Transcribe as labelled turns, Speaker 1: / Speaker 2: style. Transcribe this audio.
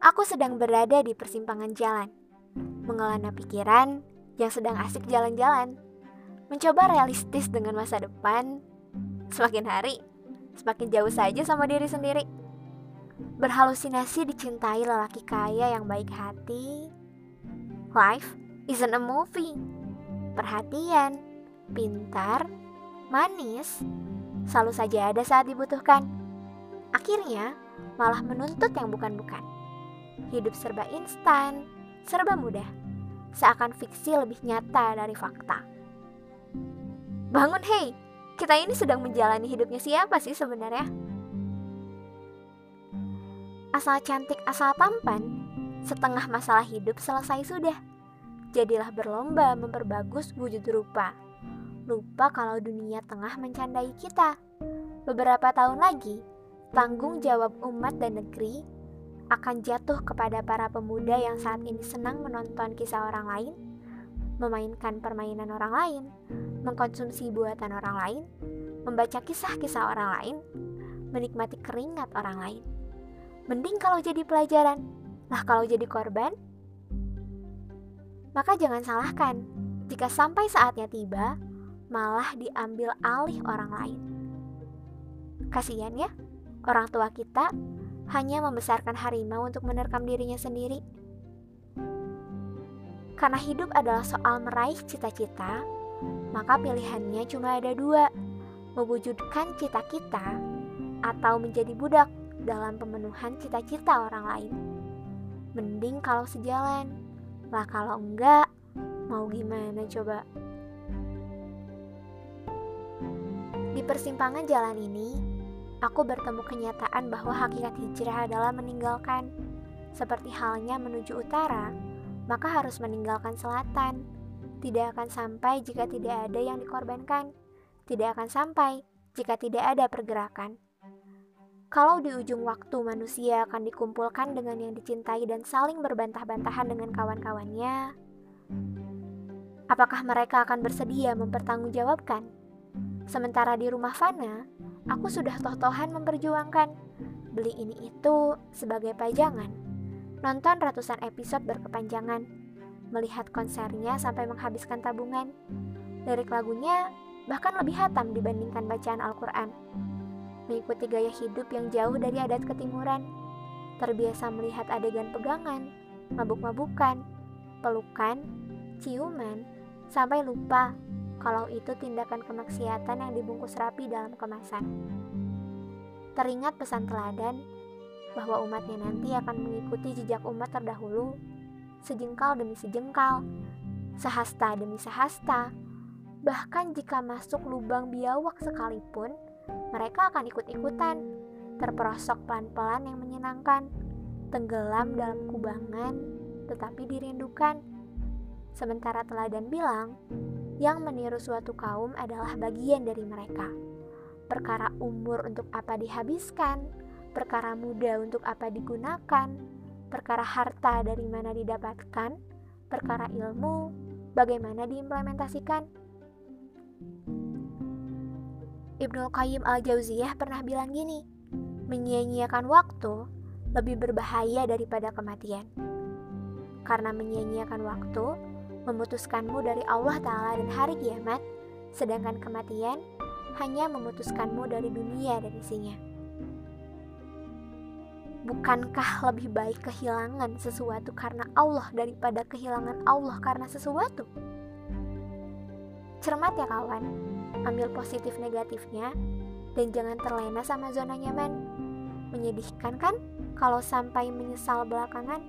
Speaker 1: Aku sedang berada di persimpangan jalan, mengelana pikiran yang sedang asik jalan-jalan, mencoba realistis dengan masa depan. Semakin hari, semakin jauh saja sama diri sendiri. Berhalusinasi dicintai lelaki kaya yang baik hati. Life isn't a movie. Perhatian, pintar, manis, selalu saja ada saat dibutuhkan. Akhirnya, malah menuntut yang bukan-bukan. Hidup serba instan, serba mudah, seakan fiksi lebih nyata dari fakta. Bangun hei, kita ini sedang menjalani hidupnya siapa sih sebenarnya? Asal cantik, asal tampan, setengah masalah hidup selesai sudah. Jadilah berlomba memperbagus wujud rupa. Lupa kalau dunia tengah mencandai kita. Beberapa tahun lagi, tanggung jawab umat dan negeri akan jatuh kepada para pemuda yang saat ini senang menonton kisah orang lain, memainkan permainan orang lain, mengkonsumsi buatan orang lain, membaca kisah-kisah orang lain, menikmati keringat orang lain. Mending kalau jadi pelajaran, lah kalau jadi korban, maka jangan salahkan jika sampai saatnya tiba, malah diambil alih orang lain. Kasihan ya, orang tua kita hanya membesarkan harimau untuk menerkam dirinya sendiri. Karena hidup adalah soal meraih cita-cita, maka pilihannya cuma ada dua, mewujudkan cita kita atau menjadi budak dalam pemenuhan cita-cita orang lain. Mending kalau sejalan, lah kalau enggak, mau gimana coba? Di persimpangan jalan ini, aku bertemu kenyataan bahwa hakikat hijrah adalah meninggalkan. Seperti halnya menuju utara, maka harus meninggalkan selatan. Tidak akan sampai jika tidak ada yang dikorbankan. Tidak akan sampai jika tidak ada pergerakan. Kalau di ujung waktu manusia akan dikumpulkan dengan yang dicintai dan saling berbantah-bantahan dengan kawan-kawannya, apakah mereka akan bersedia mempertanggungjawabkan? Sementara di rumah Fana, aku sudah toh-tohan memperjuangkan. Beli ini itu sebagai pajangan, nonton ratusan episode berkepanjangan, melihat konsernya sampai menghabiskan tabungan, lirik lagunya bahkan lebih hatam dibandingkan bacaan Al-Quran. Mengikuti gaya hidup yang jauh dari adat ketimuran, terbiasa melihat adegan pegangan, mabuk-mabukan, pelukan, ciuman, sampai lupa kalau itu tindakan kemaksiatan yang dibungkus rapi dalam kemasan. Teringat pesan teladan bahwa umatnya nanti akan mengikuti jejak umat terdahulu, sejengkal demi sejengkal, sehasta demi sehasta, bahkan jika masuk lubang biawak sekalipun, mereka akan ikut-ikutan, terperosok pelan-pelan yang menyenangkan, tenggelam dalam kubangan, tetapi dirindukan. Sementara teladan bilang, yang meniru suatu kaum adalah bagian dari mereka. Perkara umur untuk apa dihabiskan, perkara muda untuk apa digunakan, perkara harta dari mana didapatkan, perkara ilmu bagaimana diimplementasikan. Ibnu Qayyim al-Jauziyah pernah bilang gini, menyia-nyiakan waktu lebih berbahaya daripada kematian. Karena menyia-nyiakan waktu memutuskanmu dari Allah Ta'ala dan hari kiamat, sedangkan kematian hanya memutuskanmu dari dunia dan isinya. Bukankah lebih baik kehilangan sesuatu karena Allah daripada kehilangan Allah karena sesuatu? Cermat ya kawan, ambil positif negatifnya, dan jangan terlena sama zona nyaman. Menyedihkan kan kalau sampai menyesal belakangan?